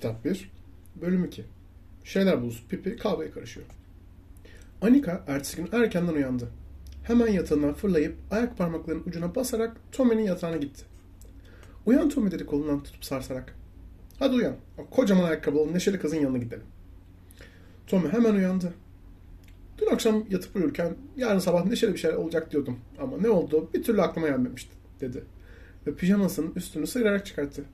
Kitap 1, Bölüm 2. Şeyler bulusu Pipi kahveye karışıyor. Anika ertesi gün erkenden uyandı. Hemen yatağından fırlayıp ayak parmaklarının ucuna basarak Tommy'nin yatağına gitti. Uyan Tommy dedi kolundan tutup sarsarak. Hadi uyan. O kocaman ayakkabılı neşeli kızın yanına gidelim. Tommy hemen uyandı. Dün akşam yatıp uyurken yarın sabah neşeli bir şeyler olacak diyordum. Ama ne oldu bir türlü aklıma gelmemişti dedi. Ve pijamasının üstünü sıyırarak çıkarttı.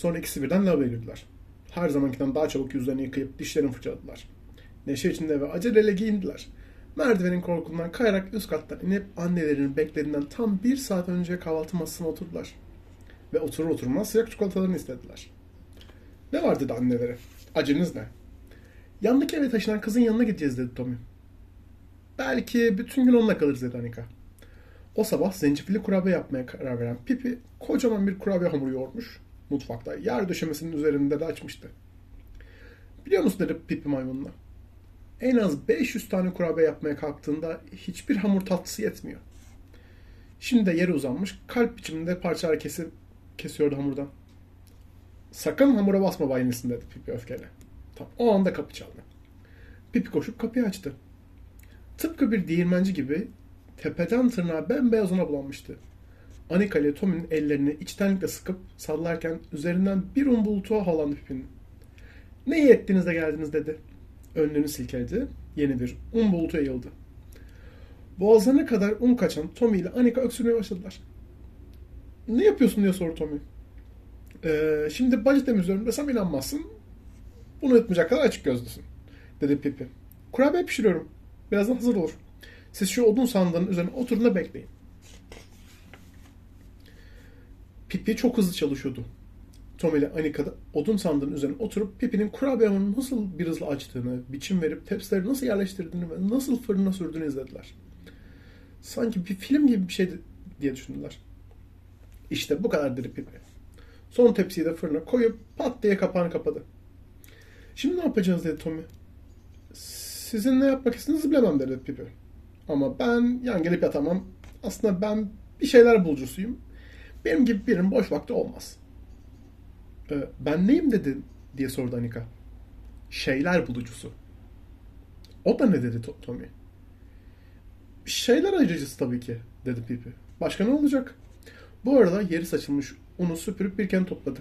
Sonra ikisi birden lavaboya girdiler. Her zamankinden daha çabuk yüzlerini yıkayıp dişlerini fırçaladılar. Neşe içinde ve aceleyle giyindiler. Merdivenin korkundan kayarak üst kattan inip annelerinin beklediğinden tam bir saat önce kahvaltı masasına oturdular. Ve oturur oturmaz sıcak çikolatalarını istediler. Ne var dedi annelere. Acınız ne? Yandaki eve taşınan kızın yanına gideceğiz dedi Tommy. Belki bütün gün onunla kalırız dedi Anika. O sabah zencefilli kurabiye yapmaya karar veren Pipi kocaman bir kurabiye hamuru yoğurmuş. Mutfakta yer döşemesinin üzerinde de açmıştı. Biliyor musun dedi Pipi maymununa. En az 500 tane kurabiye yapmaya kalktığında hiçbir hamur tatlısı yetmiyor. Şimdi de yere uzanmış kalp biçiminde parçalar kesip kesiyordu hamurdan. Sakın hamura basma baynesin dedi Pipi öfkeyle. Tam o anda kapı çaldı. Pipi koşup kapıyı açtı. Tıpkı bir değirmenci gibi tepeden tırnağa bembeyaz ona bulanmıştı. Anika ile Tommy'nin ellerini içtenlikle sıkıp sallarken üzerinden bir un bulutu havalandı Pipi'nin. Ne iyi ettiniz de geldiniz dedi. Önlüğünü silkeledi. Yeni bir un bulutu yayıldı. Boğazlarına kadar un kaçan Tommy ile Anika öksürmeye başladılar. Ne yapıyorsun diye sordu Tommy. Ee, şimdi bacı temizliyorum desem inanmazsın. Bunu etmeyecek kadar açık gözlüsün. Dedi Pipi. Kurabiye pişiriyorum. Birazdan hazır olur. Siz şu odun sandığının üzerine oturun da bekleyin. Pipi çok hızlı çalışıyordu. Tom ile Anika da odun sandığının üzerine oturup Pipi'nin kurabiye hamurunu nasıl bir hızla açtığını, biçim verip tepsileri nasıl yerleştirdiğini ve nasıl fırına sürdüğünü izlediler. Sanki bir film gibi bir şeydi diye düşündüler. İşte bu kadar dedi Pipi. Son tepsiyi de fırına koyup pat diye kapağını kapadı. Şimdi ne yapacağız dedi Tommy. Sizin ne yapmak istediğinizi bilemem dedi Pipi. Ama ben yan gelip yatamam. Aslında ben bir şeyler bulucusuyum. Benim gibi birinin boş vakti olmaz. Ee, ben neyim dedi diye sordu Anika. Şeyler bulucusu. O da ne dedi Tommy. Şeyler ayrıcısı tabii ki dedi Pipi. Başka ne olacak? Bu arada yeri saçılmış unu süpürüp bir kent topladı.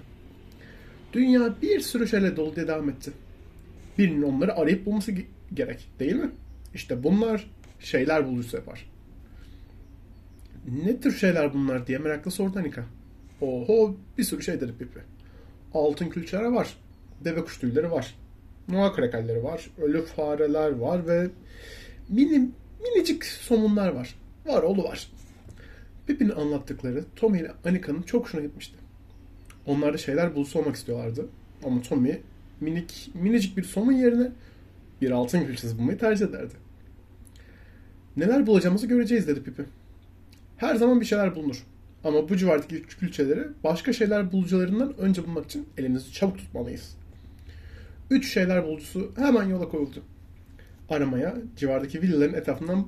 Dünya bir sürü şeyle dolu diye devam etti. Birinin onları arayıp bulması gerek değil mi? İşte bunlar şeyler bulucusu yapar. Ne tür şeyler bunlar diye merakla sordu Anika. Oho bir sürü şey dedi Pipi. Altın külçeleri var. Deve kuş tüyleri var. Noa krekerleri var. Ölü fareler var ve mini, minicik somunlar var. Var oğlu var. Pipi'nin anlattıkları Tommy ile Anika'nın çok hoşuna gitmişti. Onlar da şeyler bulusu olmak istiyorlardı. Ama Tommy minik, minicik bir somun yerine bir altın külçesi bulmayı tercih ederdi. Neler bulacağımızı göreceğiz dedi Pipi. Her zaman bir şeyler bulunur. Ama bu civardaki külçeleri başka şeyler bulucularından önce bulmak için elimizi çabuk tutmalıyız. Üç şeyler bulucusu hemen yola koyuldu. Aramaya civardaki villaların etrafından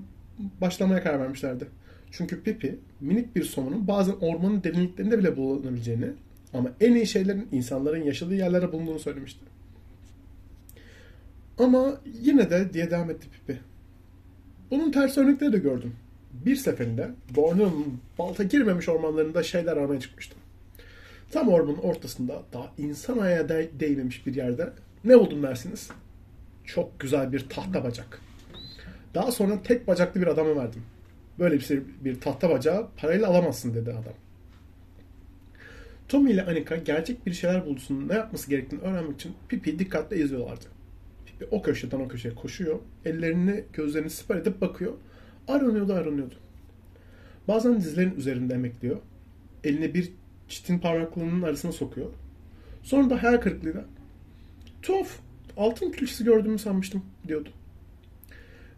başlamaya karar vermişlerdi. Çünkü Pipi minik bir somunun bazen ormanın derinliklerinde bile bulunabileceğini ama en iyi şeylerin insanların yaşadığı yerlere bulunduğunu söylemişti. Ama yine de diye devam etti Pipi. Bunun ters örnekleri de gördüm. Bir seferinde Borneo'nun balta girmemiş ormanlarında şeyler aramaya çıkmıştım. Tam ormanın ortasında daha insan ayağı de- değmemiş bir yerde ne buldum dersiniz? Çok güzel bir tahta bacak. Daha sonra tek bacaklı bir adama verdim. Böyle bir, şey, bir tahta bacağı parayla alamazsın dedi adam. Tommy ile Anika gerçek bir şeyler buldusunun ne yapması gerektiğini öğrenmek için Pipi dikkatle izliyorlardı. Pipi o köşeden o köşeye koşuyor. Ellerini gözlerini siper edip bakıyor. Aranıyordu aranıyordu. Bazen dizlerin üzerinde emekliyor. Elini bir çitin parmaklarının arasına sokuyor. Sonra da hayal kırıklığıyla tuhaf altın külçesi gördüğümü sanmıştım diyordu.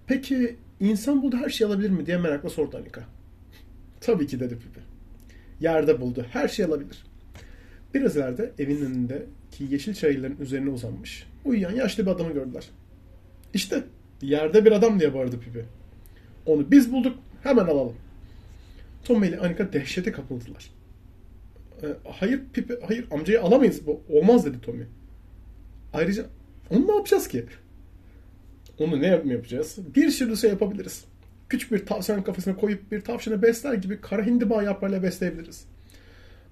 Peki insan buldu her şeyi alabilir mi diye merakla sordu Anika. Tabii ki dedi Pipi. Yerde buldu. Her şey alabilir. Biraz ileride evin önündeki yeşil çayırların üzerine uzanmış. Uyuyan yaşlı bir adamı gördüler. İşte yerde bir adam diye bağırdı Pipi. Onu biz bulduk. Hemen alalım. Tommy ile Anika dehşete kapıldılar. E, hayır Pipi, hayır amcayı alamayız. Bu olmaz dedi Tommy. Ayrıca onu ne yapacağız ki? Onu ne yap- yapacağız? Bir sürü şey yapabiliriz. Küçük bir tavşan kafasına koyup bir tavşanı besler gibi kara hindiba yaprağıyla besleyebiliriz.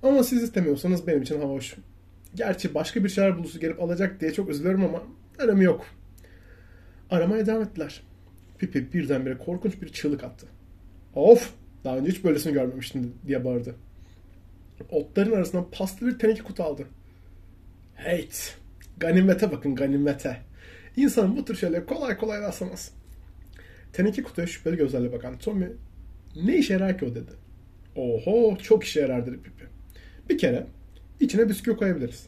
Ama siz istemiyorsanız benim için hava hoş. Gerçi başka bir şeyler bulusu gelip alacak diye çok üzülüyorum ama önemi yok. Aramaya devam ettiler. Pipi birdenbire korkunç bir çığlık attı. Of! Daha önce hiç böylesini görmemiştim diye bağırdı. Otların arasından paslı bir teneke kutu aldı. Heyt! Ganimete bakın ganimete. İnsan bu tür şeyleri kolay kolay rastlamaz. Teneke kutuya şüpheli gözlerle bakan Tommy ne işe yarar ki o dedi. Oho çok işe yarar dedi Pipi. Bir kere içine bisküvi koyabiliriz.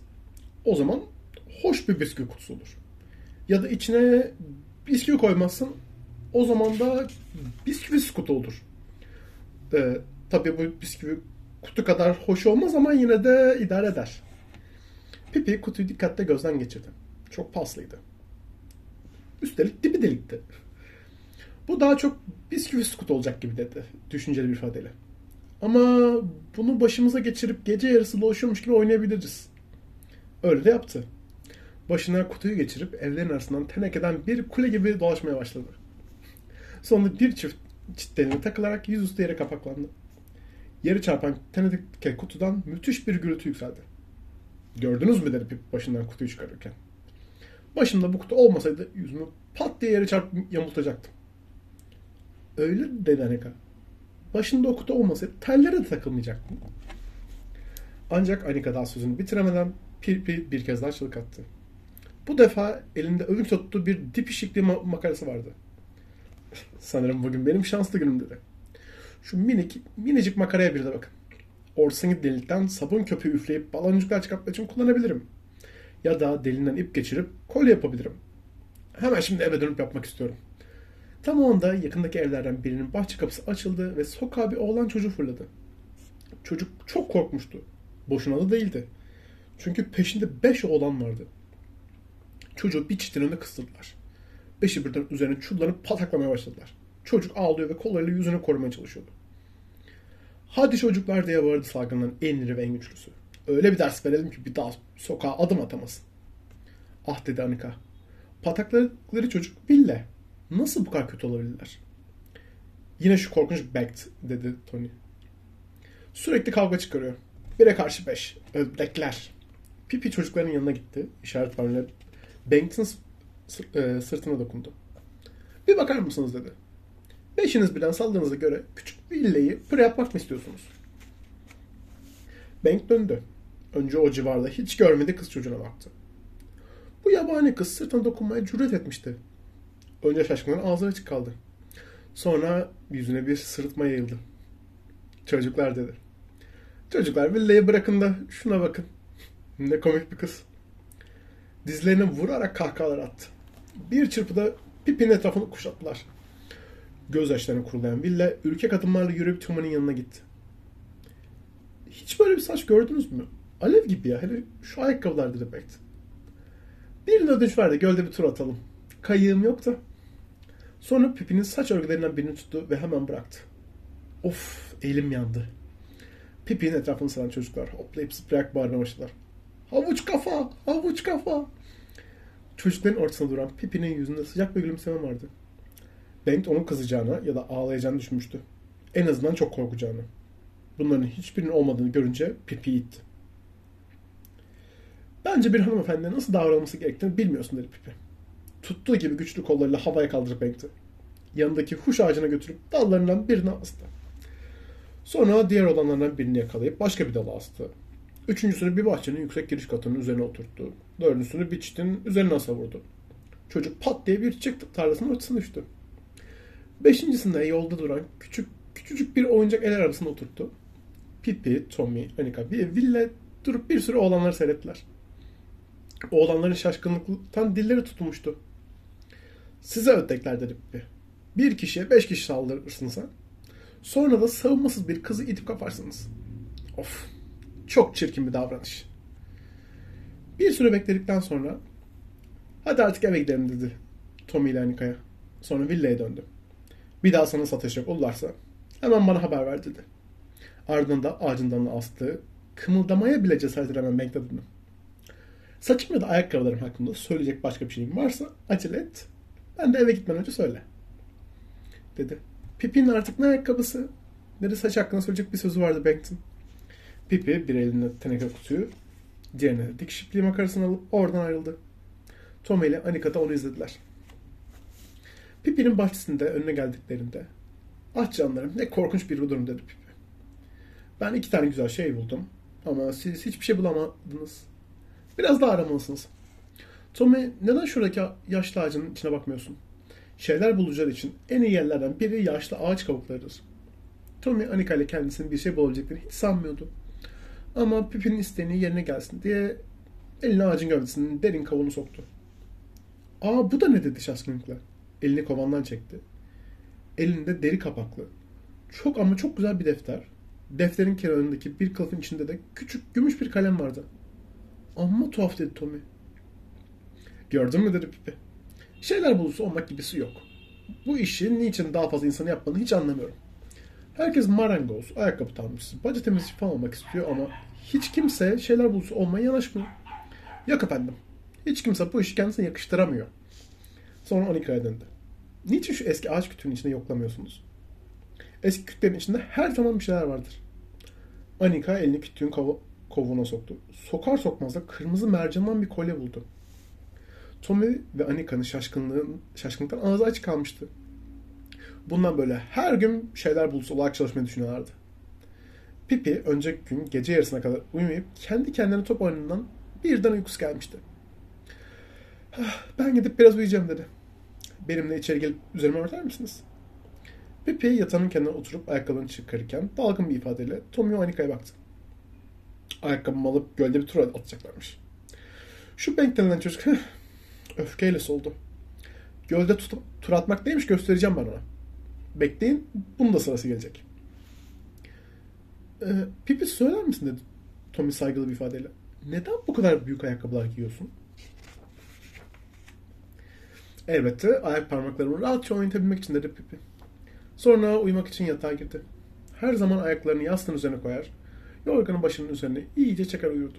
O zaman hoş bir bisküvi kutusu olur. Ya da içine bisküvi koymazsın o zaman da bisküvi kutu olur. Ee, tabii bu bisküvi kutu kadar hoş olmaz ama yine de idare eder. Pipi kutuyu dikkatle gözden geçirdi. Çok paslıydı. Üstelik dibi delikti. Bu daha çok bisküvi skut olacak gibi dedi düşünceli bir ifadeyle. Ama bunu başımıza geçirip gece yarısı dolaşıyormuş gibi oynayabiliriz. Öyle de yaptı. Başına kutuyu geçirip evlerin arasından tenekeden bir kule gibi dolaşmaya başladı. Sonunda bir çift çitlerine takılarak yüzüstü yere kapaklandı. Yeri çarpan teneke kutudan müthiş bir gürültü yükseldi. Gördünüz mü dedi Pip başından kutuyu çıkarırken. Başımda bu kutu olmasaydı yüzümü pat diye yere çarpıp yamultacaktım. Öyle dedi Aneka. Başında o kutu olmasaydı tellere de takılmayacaktım. Ancak Anika daha sözünü bitiremeden Pirpi bir kez daha çığlık attı. Bu defa elinde övük tuttuğu bir dip işikli ma- makarası vardı. Sanırım bugün benim şanslı günüm dedi. Şu minik, minicik makaraya bir de bakın. Ortasındaki delikten sabun köpüğü üfleyip baloncuklar çıkartmak için kullanabilirim. Ya da delinden ip geçirip kolye yapabilirim. Hemen şimdi eve dönüp yapmak istiyorum. Tam o anda yakındaki evlerden birinin bahçe kapısı açıldı ve sokağa bir oğlan çocuğu fırladı. Çocuk çok korkmuştu. Boşuna da değildi. Çünkü peşinde beş oğlan vardı. Çocuğu bir çitin önüne kıstırdılar. Beşi birden üzerine çullanıp pataklamaya başladılar. Çocuk ağlıyor ve kollarıyla yüzünü korumaya çalışıyordu. Hadi çocuklar diye bağırdı salgından en iri ve en güçlüsü. Öyle bir ders verelim ki bir daha sokağa adım atamasın. Ah dedi Anika. Patakladıkları çocuk Bille. Nasıl bu kadar kötü olabilirler? Yine şu korkunç Becked dedi Tony. Sürekli kavga çıkarıyor. Bire karşı beş. Ödekler. Pipi çocukların yanına gitti. İşaret parmağıyla e, sırtına dokundu. Bir bakar mısınız dedi. Beşiniz birden saldığınıza göre küçük bir illeyi püre yapmak mı istiyorsunuz? Bank döndü. Önce o civarda hiç görmedi kız çocuğuna baktı. Bu yabani kız sırtına dokunmaya cüret etmişti. Önce şaşkından ağzı açık kaldı. Sonra yüzüne bir sırıtma yayıldı. Çocuklar dedi. Çocuklar villa'yı bırakın da şuna bakın. Ne komik bir kız. Dizlerine vurarak kahkahalar attı. Bir çırpıda Pipi'nin etrafını kuşattılar. Göz yaşlarına kurulayan Villa ürkek adımlarla yürüyüp Tommy'nin yanına gitti. Hiç böyle bir saç gördünüz mü? Alev gibi ya. Hele şu ayakkabılar dedi Beckett. Birine ödünç ver de gölde bir tur atalım. Kayığım yok da. Sonra Pipi'nin saç örgülerinden birini tuttu ve hemen bıraktı. Of elim yandı. Pipi'nin etrafını saran çocuklar hoplayıp zıplayarak bağırmaya başladılar. Havuç kafa! Havuç kafa! Çocukların ortasında duran Pipi'nin yüzünde sıcak bir gülümseme vardı. Bengt onun kızacağına ya da ağlayacağını düşünmüştü. En azından çok korkacağını. Bunların hiçbirinin olmadığını görünce Pipi itti. Bence bir hanımefendiye nasıl davranılması gerektiğini bilmiyorsun dedi Pipi. Tuttuğu gibi güçlü kollarıyla havaya kaldırıp Bengt'i. Yanındaki huş ağacına götürüp dallarından birine astı. Sonra diğer olanlardan birini yakalayıp başka bir dala astı. Üçüncüsünü bir bahçenin yüksek giriş katının üzerine oturttu. Dördüncüsünü bir çitin üzerine savurdu. Çocuk pat diye bir çiçek tarlasının ortasına düştü. Beşincisinde yolda duran küçük küçücük bir oyuncak el arabasına oturttu. Pippi, Tommy, Anika bir Ville durup bir sürü oğlanları seyrettiler. Oğlanların şaşkınlıktan dilleri tutulmuştu. Size ödekler dedi Pippi. Bir kişiye beş kişi saldırırsınız ha. Sonra da savunmasız bir kızı itip kaparsınız. Of, çok çirkin bir davranış. Bir süre bekledikten sonra hadi artık eve gidelim dedi Tommy ile Anika'ya. Sonra villaya döndü. Bir daha sana satacak olurlarsa hemen bana haber ver dedi. Ardından da ağacından astığı kımıldamaya bile cesaret Bank tadını. Saçım ya da ayakkabılarım hakkında söyleyecek başka bir şeyin varsa acele et. Ben de eve gitmeden önce söyle. Dedi. Pipi'nin artık ne ayakkabısı ne de saç hakkında söyleyecek bir sözü vardı Beckton. Pipi bir elinde teneke kutuyu, diğerine de dikiş ipliği makarasını alıp oradan ayrıldı. Tom ile Anika da onu izlediler. Pipi'nin bahçesinde önüne geldiklerinde Ah canlarım ne korkunç bir durum dedi Pipi. Ben iki tane güzel şey buldum ama siz hiçbir şey bulamadınız. Biraz daha aramalısınız. Tommy neden şuradaki yaşlı ağacın içine bakmıyorsun? Şeyler bulacaklar için en iyi yerlerden biri yaşlı ağaç kabuklarıdır. Tommy Anika ile kendisinin bir şey bulabileceklerini hiç sanmıyordu. Ama Pipi'nin isteğini yerine gelsin diye elini ağacın gövdesinin derin kavuğunu soktu. Aa bu da ne dedi şaşkınlıkla. Elini kovandan çekti. Elinde deri kapaklı. Çok ama çok güzel bir defter. Defterin kenarındaki bir kılıfın içinde de küçük gümüş bir kalem vardı. Amma tuhaf dedi Tommy. Gördün mü dedi Pipi. Şeyler bulusu olmak gibisi yok. Bu işi niçin daha fazla insanı yapmanı hiç anlamıyorum. Herkes marangoz, ayakkabı tamircisi, bacı temizlikçi falan olmak istiyor ama hiç kimse şeyler bulusu olmaya yanaşmıyor. Yok efendim. Hiç kimse bu işi kendisine yakıştıramıyor. Sonra Anika'ya döndü. Niçin şu eski ağaç kütüğünün içinde yoklamıyorsunuz? Eski kütüklerin içinde her zaman bir şeyler vardır. Anika elini kütüğün kov kovuğuna soktu. Sokar sokmaz da kırmızı mercandan bir kolye buldu. Tommy ve Anika'nın şaşkınlığın, şaşkınlıktan ağzı açık kalmıştı. Bundan böyle her gün şeyler bulusu olarak çalışmayı düşünüyorlardı. Pipi önceki gün gece yarısına kadar uyumayıp kendi kendine top oyunundan birden uykusu gelmişti. "Ah, Ben gidip biraz uyuyacağım dedi. Benimle içeri gelip üzerime örter misiniz? Pipi yatağının kenarına oturup ayakkabını çıkarırken dalgın bir ifadeyle ve Anika'ya baktı. Ayakkabımı alıp gölde bir tur atacaklarmış. Şu Bank denilen çocuk öfkeyle soldu. Gölde tut- tur atmak neymiş göstereceğim ben ona. Bekleyin bunun da sırası gelecek. Ee, Pipi söyler misin dedi Tommy saygılı bir ifadeyle. Neden bu kadar büyük ayakkabılar giyiyorsun? Elbette ayak parmaklarımı rahatça oynatabilmek için dedi Pipi. Sonra uyumak için yatağa girdi. Her zaman ayaklarını yastığın üzerine koyar, yorganın başının üzerine iyice çeker uyurdu.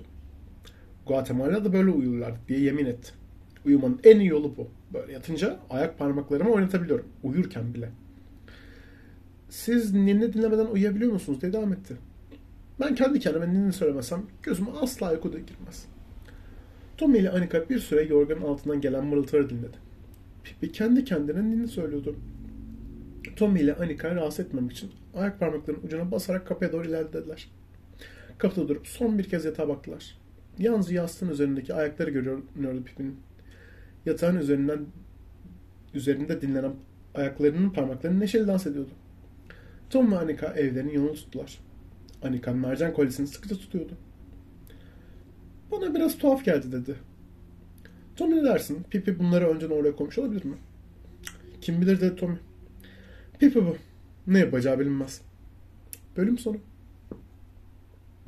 Guatemala'da böyle uyurlar diye yemin etti. Uyumanın en iyi yolu bu. Böyle yatınca ayak parmaklarımı oynatabiliyorum. Uyurken bile. Siz ninni dinlemeden uyuyabiliyor musunuz diye devam etti. Ben kendi kendime ninni söylemesem gözüme asla uyku da girmez. Tommy ile Anika bir süre yorganın altından gelen mırıltıları dinledi. Pipi kendi kendine ninni söylüyordu. Tommy ile Anika rahatsız etmemek için ayak parmaklarının ucuna basarak kapıya doğru ilerlediler. Kapıda durup son bir kez yatağa baktılar. Yalnız yastığın üzerindeki ayakları görünüyordu Pipi'nin. Yatağın üzerinden üzerinde dinlenen ayaklarının parmakları neşeli dans ediyordu. Tom ve Anika evlerinin yolunu tuttular. Anika mercan kolyesini sıkıca tutuyordu. Bana biraz tuhaf geldi dedi. Tom ne dersin? Pipi bunları önceden oraya koymuş olabilir mi? Kim bilir dedi Tommy. Pipi bu. Ne yapacağı bilinmez. Bölüm sonu.